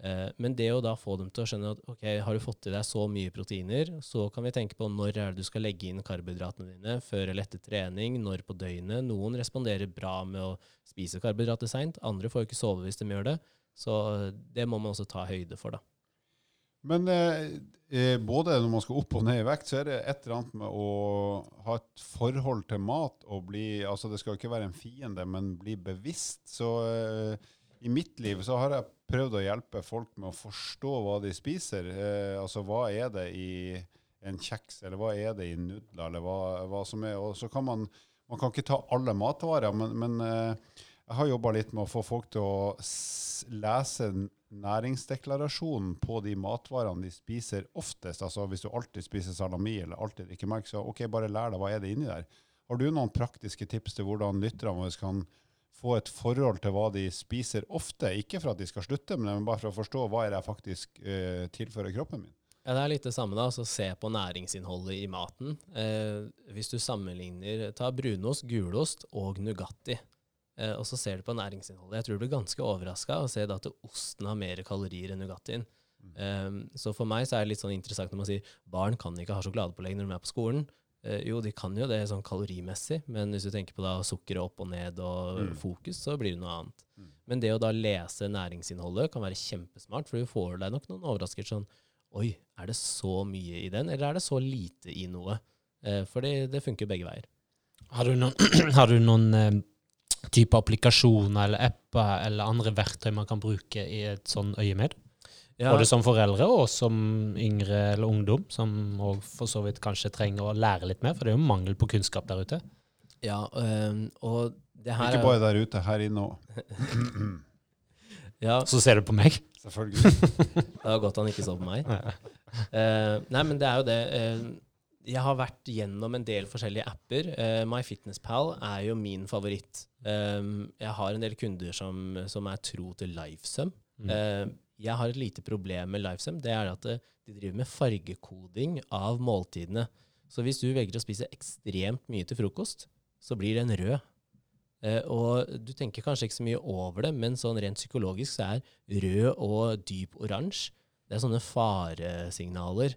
Speaker 2: Eh, men det å da få dem til å skjønne at ok, har du fått i deg så mye proteiner, så kan vi tenke på når er det du skal legge inn karbohydratene dine, før eller etter trening, når på døgnet. Noen responderer bra med å spise karbohydrater seint, andre får jo ikke sove hvis de gjør det. Så det må man også ta høyde for, da.
Speaker 1: Men eh, eh, både når man skal opp og ned i vekt, så er det et eller annet med å ha et forhold til mat og bli Altså, det skal jo ikke være en fiende, men bli bevisst. Så eh, i mitt liv så har jeg prøvd å hjelpe folk med å forstå hva de spiser. Eh, altså, hva er det i en kjeks, eller hva er det i nudler, eller hva, hva som er Og så kan man Man kan ikke ta alle matvarer, men, men eh, jeg har jobba litt med å få folk til å lese næringsdeklarasjonen på de matvarene de spiser oftest. Altså hvis du alltid spiser salami eller alltid drikker melk, så ok, bare lær deg hva er det inni der. Har du noen praktiske tips til hvordan lytterne våre kan få et forhold til hva de spiser ofte? Ikke for at de skal slutte, men bare for å forstå hva er det jeg faktisk eh, tilfører kroppen min.
Speaker 2: Ja, Det er litt det samme. da, altså Se på næringsinnholdet i maten. Eh, hvis du sammenligner Ta brunost, gulost og Nugatti. Eh, og så ser du på næringsinnholdet. Jeg tror du blir ganske overraska å se da at osten har mer kalorier enn Nugattien.
Speaker 1: Mm.
Speaker 2: Eh, så for meg så er det litt sånn interessant når man sier barn kan ikke ha sjokoladepålegg når de er på skolen. Eh, jo, de kan jo det sånn kalorimessig, men hvis du tenker på da sukkeret opp og ned og
Speaker 1: Mm.
Speaker 2: fokus, så blir det noe annet.
Speaker 1: Mm.
Speaker 2: Men det å da lese næringsinnholdet kan være kjempesmart, for du får deg nok noen overraskelser sånn Oi, er det så mye i den, eller er det så lite i noe? Eh, for det, det funker begge veier.
Speaker 3: Har du noen, har du noen eh, type applikasjoner eller apper eller andre verktøy man kan bruke i et sånn øyemed?
Speaker 2: Ja,
Speaker 3: Både som foreldre og som yngre eller ungdom, som også for så vidt kanskje trenger å lære litt mer, for det er jo mangel på kunnskap der ute.
Speaker 2: ja eh, og det her
Speaker 1: Ikke bare der ute, her inne òg.
Speaker 2: ja,
Speaker 3: Så ser du på meg.
Speaker 1: Selvfølgelig.
Speaker 2: Det var godt han ikke så på meg. Eh, nei, men det er jo det. eh, jeg har vært gjennom en del forskjellige apper. Uh, MyFitnessPal er jo min favoritt. Um, jeg har en del kunder som, som er tro til Lifesum.
Speaker 3: Mm.
Speaker 2: Jeg har et lite problem med Lifesum. Det er at eh, de driver med fargekoding av måltidene. Så hvis du velger å spise ekstremt mye til frokost, så blir den rød. Eh, og du tenker kanskje ikke så mye over det, men sånn rent psykologisk så er rød og dyp oransje det er sånne faresignaler.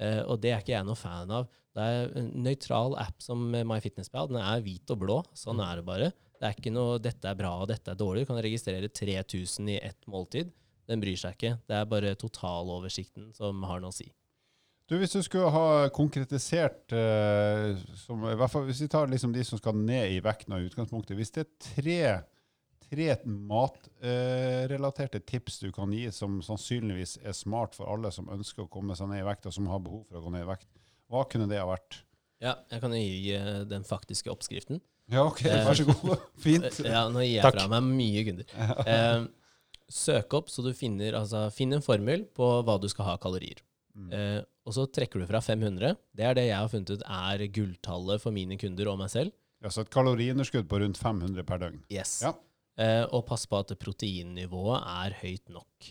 Speaker 2: Eh, og det er ikke jeg noe fan av. Det er en nøytral app som MyFitnessPal. Den er hvit og blå. Sånn er det bare. Det er ikke noe 'dette er bra' og 'dette er dårlig'. Du kan registrere 3000 i ett måltid. Den bryr seg ikke. Det er bare totaloversikten som har noe å si.
Speaker 1: Du, Hvis du skulle ha konkretisert eh, som, i hvert fall Hvis vi tar liksom de som skal ned i vekten av utgangspunktet. Hvis det er tre, tre matrelaterte tips du kan gi som sannsynligvis er smart for alle som ønsker å komme seg ned i vekt, og som har behov for å gå ned i vekt, hva kunne det ha vært?
Speaker 2: Ja, jeg kan gi eh, den faktiske oppskriften.
Speaker 1: Ja, OK, vær så god. Fint.
Speaker 2: Eh, Ja, nå gir jeg
Speaker 3: Takk.
Speaker 2: fra meg mye kunder. Eh, søk opp så du finner altså, Finn en formel på hva du skal ha kalorier.
Speaker 1: Mm.
Speaker 2: Eh, og så trekker du fra 500. Det er det jeg har funnet ut er gulltallet for mine kunder og meg selv.
Speaker 1: Ja, så et kaloriunderskudd på rundt 500 per døgn.
Speaker 2: Yes.
Speaker 1: Ja.
Speaker 2: Eh, og pass på at proteinnivået er høyt nok.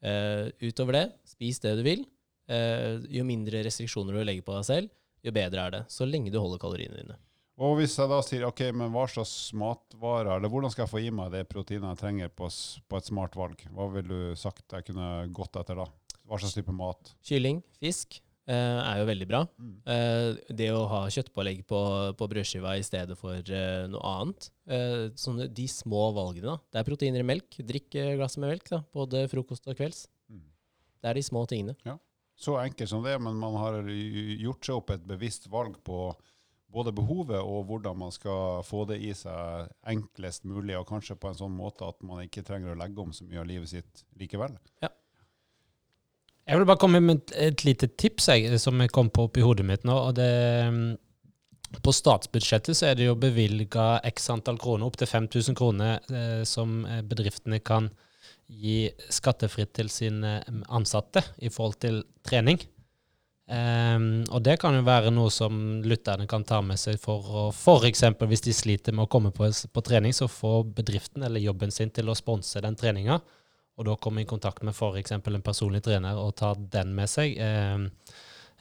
Speaker 2: Eh, utover det, spis det du vil. Eh, jo mindre restriksjoner du legger på deg selv, jo bedre er det. Så lenge du holder kaloriene dine.
Speaker 1: Og hvis jeg da sier ok, men hva slags matvarer, eller hvordan skal jeg få i meg det proteinet jeg trenger på, på et smart valg? Hva ville du sagt jeg kunne gått etter da? Hva slags type mat?
Speaker 2: Kylling, fisk eh, er jo veldig bra.
Speaker 1: Mm.
Speaker 2: Eh, det å ha kjøttpålegg på, på brødskiva i stedet for eh, noe annet. Eh, sånne, de små valgene. da. Det er proteiner i melk. Drikk eh, glass med melk, da, både frokost og kvelds.
Speaker 1: Mm.
Speaker 2: Det er de små tingene.
Speaker 1: Så enkelt som det, men man har gjort seg opp et bevisst valg på både behovet og hvordan man skal få det i seg enklest mulig, og kanskje på en sånn måte at man ikke trenger å legge om så mye av livet sitt likevel. Ja.
Speaker 3: Jeg vil bare komme med et, lite tips jeg, som jeg kom på oppi hodet mitt nå. og det, mm, på statsbudsjettet så er det jo bevilga x antall kroner, opptil 5000 kroner, eh, som eh, bedriftene kan gi skattefritt til sine mm, ansatte i forhold til trening. Um, og det kan jo være noe som lytterne kan ta med seg for å f.eks. hvis de sliter med å komme på, på, trening, så får bedriften eller jobben sin til å sponse den treninga. Og da komme i kontakt med f.eks. en personlig trener og ta den med seg. Um,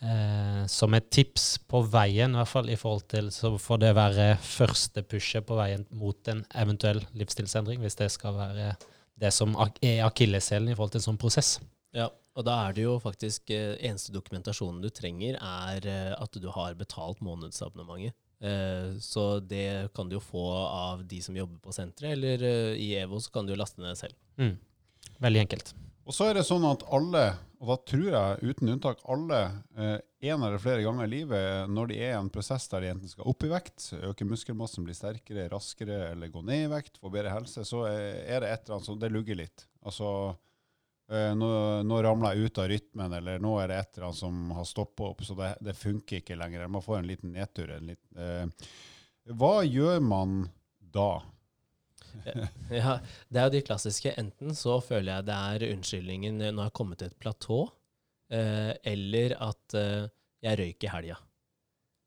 Speaker 3: uh, som et tips på veien, i hvert fall i forhold til Så får det være første pushet på veien mot en eventuell livsstilsendring, hvis det skal være det som er akilleshælen i forhold til en sånn prosess.
Speaker 2: Ja, og da er det jo faktisk eh, eneste dokumentasjonen du trenger, er eh, at du har betalt månedsabonnementet. Eh, så det kan du jo få av de som jobber på senteret, eller eh, i EVO så kan du jo laste ned selv.
Speaker 3: Mm. Veldig enkelt.
Speaker 1: Og så er det sånn at alle, og da tror jeg uten unntak alle, eh, en eller flere ganger i livet, når de er i en prosess der de enten skal opp i vekt, øke muskelmassen, bli sterkere, raskere, eller gå ned i vekt, få bedre helse, så er det et eller annet som det lugger litt. Altså nå, nå ramler jeg ut av rytmen, eller nå er det et eller annet som har stoppa opp, så det, det, funker ikke lenger. Jeg må få en liten nedtur. En liten, eh. Hva gjør man da?
Speaker 2: ja, det er jo de klassiske. Enten så føler jeg det er unnskyldningen når jeg har kommet til et platå, eh, eller at eh, jeg røyk i helga.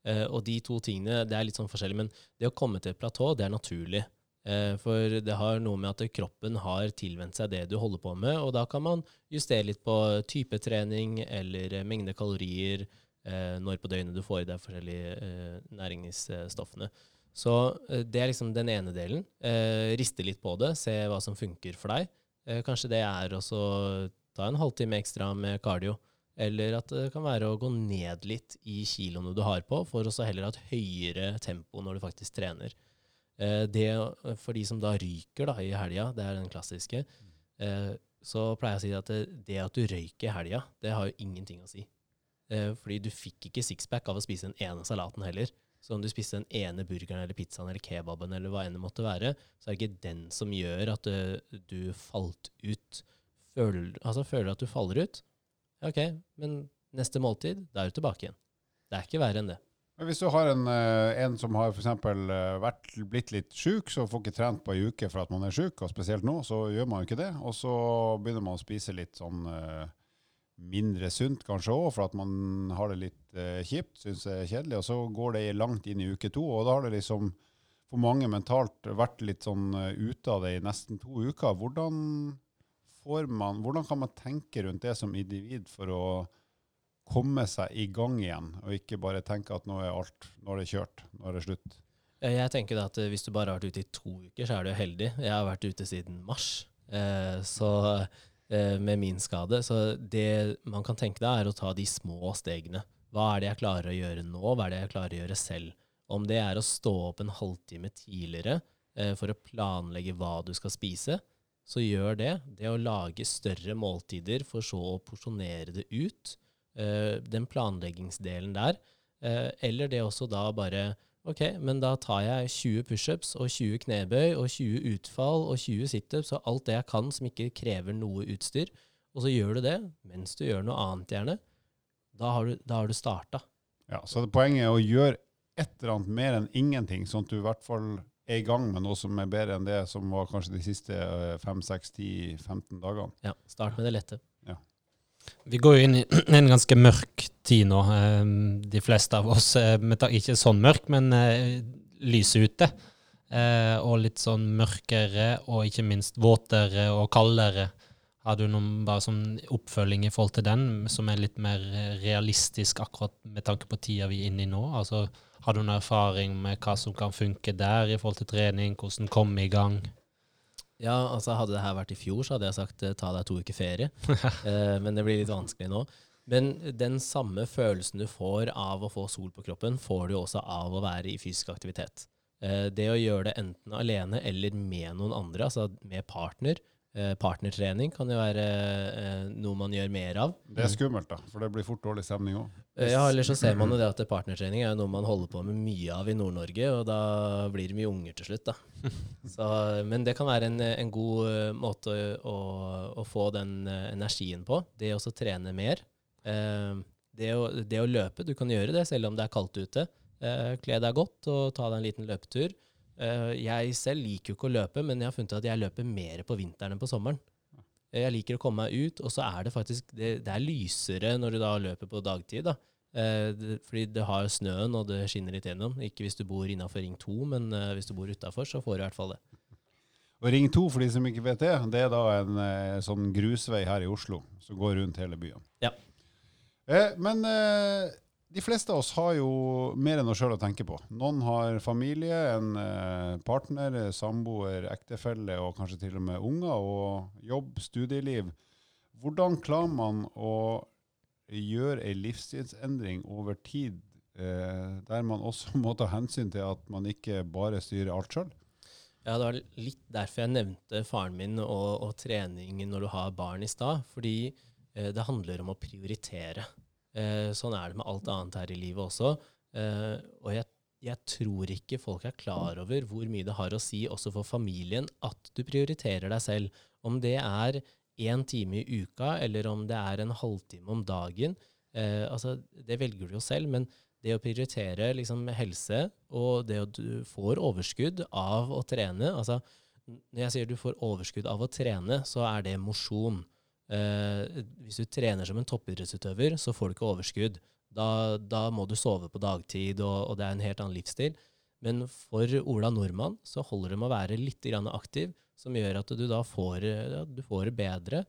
Speaker 2: Eh, og de to tingene det er litt sånn forskjellig, men det å komme til et platå, det er naturlig. Eh, for det har noe med at kroppen har tilvent seg det du holder på med, og da kan man justere litt på type trening eller eh, mengde kalorier, eh, når på døgnet du får i deg forskjellige næringsstoffene. Så det er liksom den ene delen. Riste litt på det, se hva som funker for deg. Kanskje det er å ta en halvtime ekstra med cardio. Eller at det kan være å gå ned litt i kiloene du har på, for å heller ha et høyere tempo når du faktisk trener. Eh, det, for de som da ryker da, i helga, det er den klassiske, eh, så pleier jeg å si at det, det at du røyker i helga, det har jo ingenting å si. Eh, fordi du fikk ikke sixpack av å spise den ene salaten heller. Så om du spiste den ene burgeren eller pizzaen eller kebaben eller hva enn det måtte være, så er det ikke den som gjør at du, du falt ut. Føler, altså føler at du faller ut? OK, men neste måltid, da er du tilbake igjen. Det er ikke verre enn det.
Speaker 1: Men hvis du har en, eh, en som har for eksempel, eh, blitt litt sjuk, så får ikke trent på ei uke for at man er sjuk, og spesielt nå, så gjør man jo ikke det. Og så begynner man å spise litt sånn uh, mindre sunt kanskje òg, for at man har det litt kjipt, syns det er kjedelig. Og så går det langt inn i uke to, og da har det liksom for mange mentalt vært litt sånn ute av det i nesten to uker. Hvordan, får man, hvordan kan man tenke rundt det som individ for å komme seg i gang igjen, og ikke bare tenke at nå er alt, nå er det kjørt, nå er det slutt.
Speaker 2: Jeg tenker at eh, Hvis du bare har vært ute i to uker, så er du heldig. Jeg har vært ute siden mars eh, så, eh, med min skade. Så det man kan tenke deg, er å ta de små stegene. Hva er det jeg klarer å gjøre nå? Hva er det jeg klarer å gjøre selv? Om det er å stå opp en halvtime tidligere for å planlegge hva du skal spise, så gjør det. Det å lage større måltider for så å porsjonere det ut den planleggingsdelen der. Eh, eller det også da bare OK, men da tar jeg 20 pushups og 20 knebøy og 20 utfall og 20 situps og alt det jeg kan som ikke krever noe utstyr, og så gjør du det mens du gjør noe annet, gjerne. Da har du, da du starta.
Speaker 1: Ja, så poenget er å gjøre et eller annet mer enn ingenting, sånn at du i hvert fall er i gang med noe som er bedre enn det som var kanskje de siste 5-6-10-15 dagene.
Speaker 2: Ja, start med det lette.
Speaker 3: Vi går jo inn i en ganske mørk tid nå, eh, de fleste av oss. Eh, ikke sånn mørk, men eh, lyset ute. Og litt sånn mørkere, og ikke minst våtere og kaldere. Har du noen bare sånn oppfølging i forhold til den, som er litt mer realistisk akkurat med tanke på tida vi er inne i nå? Altså, har du noen erfaring med hva som kan funke der i forhold til trening, hvordan komme i gang?
Speaker 2: Ja, altså Hadde det her vært i fjor, så hadde jeg sagt eh, ta deg to uker ferie. eh, men det blir litt vanskelig nå. Men den samme følelsen du får av å få sol på kroppen, får du også av å være i fysisk aktivitet. Eh, det å gjøre det enten alene eller med noen andre, altså med partner, partnertrening kan jo være eh, noe man gjør mer av.
Speaker 1: Det er skummelt, da, for det blir fort dårlig stemning òg.
Speaker 2: Eh, ja, eller så ser man jo det at partnertrening er noe man holder på med mye av i Nord-Norge, og da blir det mye unger til slutt, da. Så, men det kan være en, en god måte å, å, få den energien på. Det å trene mer. Det å, det å, løpe, du kan gjøre det selv om det er kaldt ute. Eh, kle deg godt og ta deg en liten løpetur. Eh, jeg selv liker jo ikke å løpe, men jeg har funnet at jeg løper mer på vinteren enn på sommeren. Eh, Jeg liker å komme meg ut, og så er det faktisk det, det er lysere når du da løper på dagtid. da. Eh, fordi det har snøen, og det skinner litt gjennom. Ikke hvis du bor innafor Ring 2, men hvis du bor utafor, så får du i hvert fall det.
Speaker 1: Og Ring 2, for de som ikke vet det, det er da en sånn grusvei her i Oslo som går rundt hele byen.
Speaker 2: Ja.
Speaker 1: Eh, men eh, de fleste av oss har jo mer enn oss sjøl å tenke på. Noen har familie, en eh, partner, samboer, ektefelle og kanskje til og med unger, og jobb, studieliv. Hvordan klarer man å gjøre ei livsstilsendring over tid, eh, der man også må ta hensyn til at man ikke bare styrer alt sjøl?
Speaker 2: Ja, Det var litt derfor jeg nevnte faren min og, og trening når du har barn i stad. Fordi eh, det handler om å prioritere. Eh, sånn er det med alt annet her i livet også. Eh, og jeg, jeg tror ikke folk er klar over hvor mye det har å si også for familien at du prioriterer deg selv. Om det er én time i uka, eller om det er en halvtime om dagen. Eh, altså, det velger du jo selv, men det å prioritere liksom, helse og det at du får overskudd av å trene altså, Når jeg sier du får overskudd av å trene, så er det mosjon. Eh, hvis du trener som en toppidrettsutøver, så får du ikke overskudd. Da, da må du sove på dagtid, og, og det er en helt annen livsstil. Men for Ola Nordmann så holder det med å være litt aktiv, som gjør at du da får, ja, du får det bedre.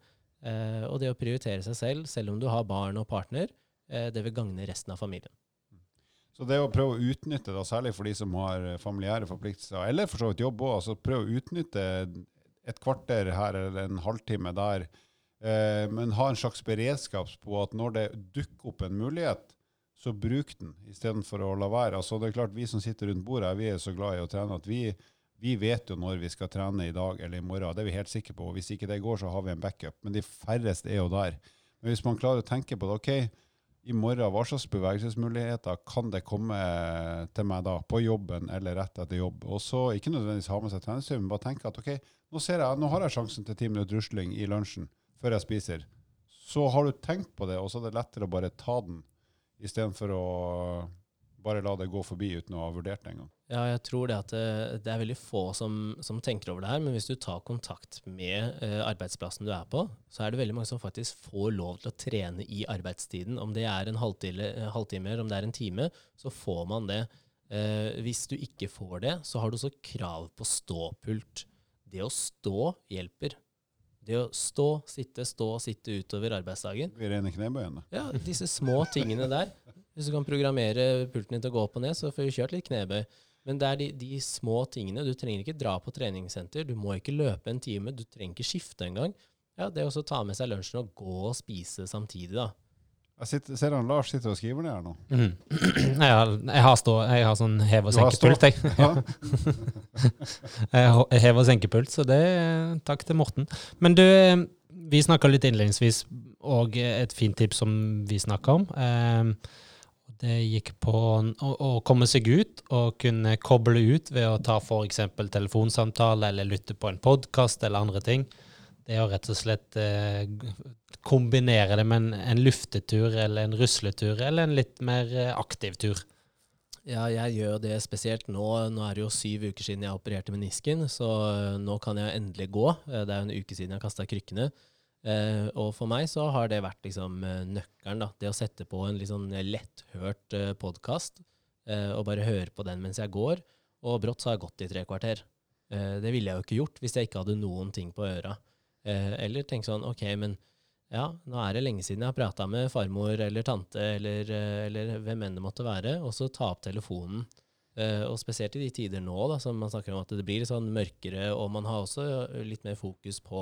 Speaker 2: Eh, og det å prioritere seg selv, selv om du har barn og partner, eh, det vil gagne resten av familien.
Speaker 1: Så det å prøve å utnytte, da, særlig for de som har familiære forpliktelser, eller for så vidt jobb òg, altså prøve å utnytte et kvarter her eller en halvtime der, eh, men ha en slags beredskap på at når det dukker opp en mulighet, så bruk den istedenfor å la være. Altså det er klart Vi som sitter rundt bordet, her, vi er så glad i å trene at vi, vi vet jo når vi skal trene i dag eller i morgen. Det er vi helt sikre på. Hvis ikke det går, så har vi en backup. Men de færreste er jo der. Men hvis man klarer å tenke på det, ok, i morgen, hva slags bevegelsesmuligheter kan det komme til meg da, på jobben eller rett etter jobb? Og så ikke nødvendigvis ha med seg treningstøy, men bare tenke at ok, nå, jeg, nå har jeg sjansen til ti minutter rusling i lunsjen før jeg spiser. Så har du tenkt på det, og så er det lettere å bare ta den, istedenfor å bare la det gå forbi uten å ha vurdert det engang.
Speaker 2: Ja, jeg tror det at det, det er veldig få som, som tenker over det her, men hvis du tar kontakt med eh, arbeidsplassen du er på, så er det veldig mange som faktisk får lov til å trene i arbeidstiden. Om det er en halvtime, halvtime eller om det er en time, så får man det. Eh, hvis du ikke får det, så har du også krav på ståpult. Det å stå hjelper. Det å stå, sitte, stå, sitte utover arbeidsdagen.
Speaker 1: Rene knebøyene.
Speaker 2: Ja, disse små tingene der. Hvis du kan programmere pulten din til å gå opp og ned, så får du kjørt litt knebøy. Men det er de, de små tingene. Du trenger ikke dra på treningssenter. Du må ikke løpe en time. Du trenger ikke skifte engang. Ja, det å ta med seg lunsjen og gå og spise samtidig, da.
Speaker 1: Jeg sitter, ser han Lars sitter og skriver ned her nå.
Speaker 3: Mm. Jeg, har, jeg, har stå, jeg har sånn hev- og senkepult, jeg. Jeg hev- og senkepult, så det takk til Morten. Men du, vi snakka litt innledningsvis, og et fint tips som vi snakka om. eh, Det gikk på å, å komme seg ut og kunne koble ut ved å ta f.eks. telefonsamtale eller lytte på en podkast eller andre ting. Det å rett og slett eh, kombinere det med en, en luftetur eller en rusletur eller en litt mer eh, aktiv tur.
Speaker 2: Ja, jeg gjør det spesielt nå. Nå er det jo syv uker siden jeg opererte menisken, så eh, nå kan jeg endelig gå. Eh, Det er jo en uke siden jeg kasta krykkene. Og for meg så har det vært liksom nøkkelen, da. Det å sette på en litt sånn letthørt eh, podkast, og bare høre på den mens jeg går. Og brått så har jeg gått i tre kvarter. Det ville jeg jo ikke gjort hvis jeg ikke hadde noen ting på øra. Eller tenke sånn, ok, men ja, nå er det lenge siden jeg har prata med farmor eller tante eller, eh, eller hvem enn det måtte være, og så ta opp telefonen. Uh, og spesielt i de tider nå, da, som man snakker om at det blir litt sånn mørkere, og man har også litt mer fokus på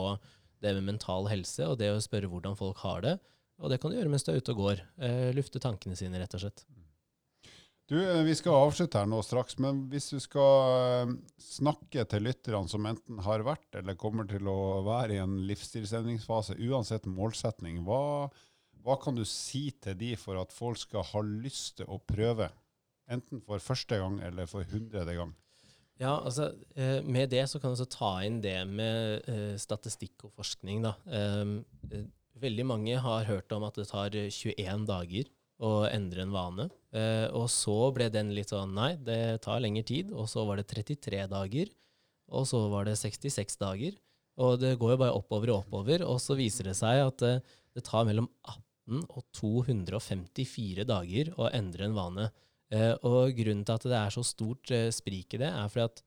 Speaker 2: det med mental helse, og det å spørre hvordan folk har det. Og det kan du gjøre mens du er ute og går. Uh, lufte tankene sine, rett og slett.
Speaker 1: Du, eh, Vi skal avslutte her nå straks, men hvis du skal eh, snakke til lytterne som enten har vært eller kommer til å være i en livsstilsendringsfase, uansett målsetning, hva, hva kan du si til de for at folk skal ha lyst til å prøve? Enten for første gang eller for hundrede gang.
Speaker 2: Ja, altså eh, Med det så kan du ta inn det med statistikk og forskning. da. Veldig mange har hørt om at det tar 21 dager å endre en vane. Eh, og så ble den litt sånn Nei, det tar lengre tid. Og så var det 33 dager. Og så var det 66 dager. Og det går jo bare oppover og oppover. Og så viser det seg at uh, det tar mellom 18 og 254 dager å endre en vane. Uh, og grunnen til at det er så stort sprik i det, er fordi at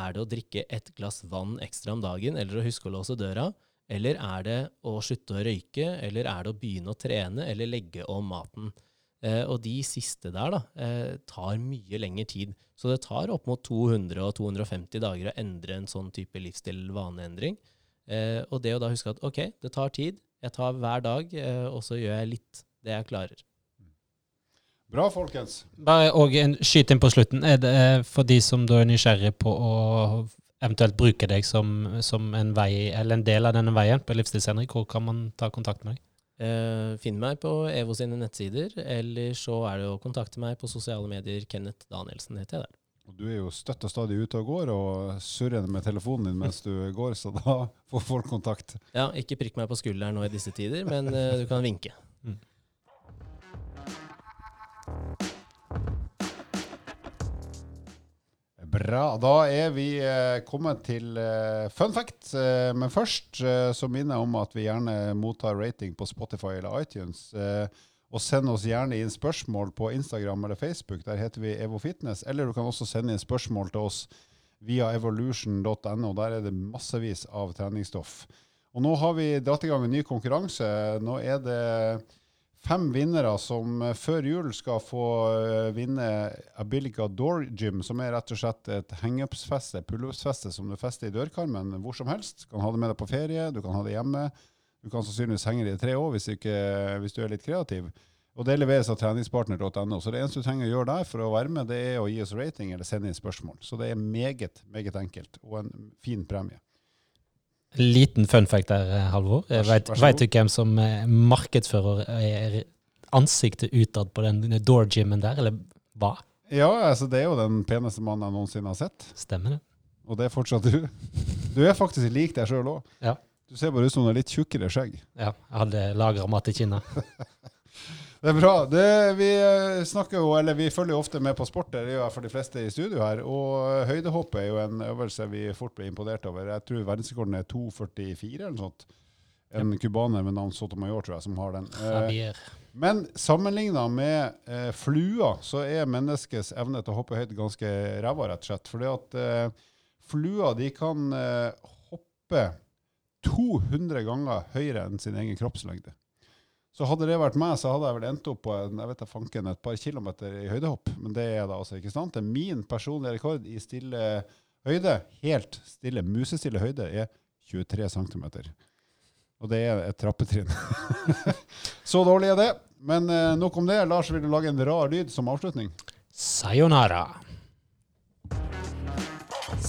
Speaker 2: er det å drikke et glass vann ekstra om dagen, eller å huske å låse døra? Eller er det å slutte å røyke, eller er det å begynne å trene, eller legge om maten? Eh, og de siste der da, eh, tar mye lengre tid. Så det tar opp mot 200 og 250 dager å endre en sånn type livsstil-vaneendring. Eh, og det å da huske at ok, det tar tid, jeg tar hver dag, eh, og så gjør jeg litt det jeg klarer.
Speaker 1: Bra, folkens.
Speaker 3: Bare og en skyt inn på slutten. Er det for de som da er nysgjerrig på å eventuelt bruke deg som, som en vei, eller en del av denne veien på Livsstilsendring, hvor kan man ta kontakt med deg?
Speaker 2: Eh, finn meg på EVO sine nettsider, eller så er det å kontakte meg på sosiale medier. Kenneth Danielsen heter jeg der.
Speaker 1: Og Du er jo støtt og stadig ute og går og surrer med telefonen din mens du går, så da får folk kontakt.
Speaker 2: Ja, ikke prikk meg på skulderen nå i disse tider, men uh, du kan vinke.
Speaker 1: Bra. Da er vi eh, kommet til eh, fun fact. Eh, men først så minner jeg om at vi gjerne mottar rating på Spotify eller iTunes. Og send oss gjerne inn spørsmål på Instagram eller Facebook. Der heter vi Evo Fitness. Eller du kan også sende inn spørsmål til oss via evolution.no. Der er det massevis av treningsstoff. Og nå har vi dratt i gang en ny konkurranse. Nå er det fem vinnere som eh, før jul skal få eh, vinne Abilica Door Gym, som er rett og slett et hangups-feste, pullupsfeste som du fester i dørkarmen hvor som helst. Du kan ha det med deg på ferie, du kan ha det hjemme. Du kan sannsynligvis henge det i tre år hvis, hvis du er litt kreativ. Og det leveres av treningspartner.no. Så det eneste du trenger å gjøre der for å være med, det er å gi oss rating eller sende inn spørsmål. Så det er meget, meget enkelt, og en fin premie.
Speaker 3: Liten fun fact der, eh, Halvor.
Speaker 1: Veit
Speaker 3: vet
Speaker 1: god.
Speaker 3: du hvem som eh, markedsfører er ansiktet utad på den door gymmen der, eller hva?
Speaker 1: Ja, altså det er jo den peneste mannen jeg noensinne har sett.
Speaker 3: Stemmer det?
Speaker 1: Og det er fortsatt du. Du er faktisk lik deg sjøl òg.
Speaker 3: Ja.
Speaker 1: Du ser bare ut som du har litt tjukkere skjegg.
Speaker 3: Ja, jeg hadde lagra mat i kinna.
Speaker 1: Det er bra. Det, vi eh, snakker jo, eller vi følger jo ofte med på sport, det gjør jeg for de fleste i studio her. Og eh, høydehopp er jo en øvelse vi fort blir imponert over. Jeg tror verdensrekorden er 2,44 eller noe sånt. En cubaner med navn Sotomayor, tror jeg, som har den. Eh,
Speaker 3: Javier.
Speaker 1: Men sammenligna med eh, flua, så er menneskets evne til å hoppe høyt ganske ræva, rett og slett. Fordi at eh, flua de kan eh, hoppe 200 ganger høyere enn sin egen kroppslengde. Så hadde det vært meg, så hadde jeg vel endt opp på en, jeg vet fanken, et par kilometer i høydehopp. Men det er da altså ikke sant. Det er min personlige rekord i stille høyde, helt stille, musestille høyde, er 23 cm. Og det er et trappetrinn. Så dårlig er det. Men eh, nok om det. Lars, vil du lage en rar lyd som avslutning?
Speaker 3: Sayonara.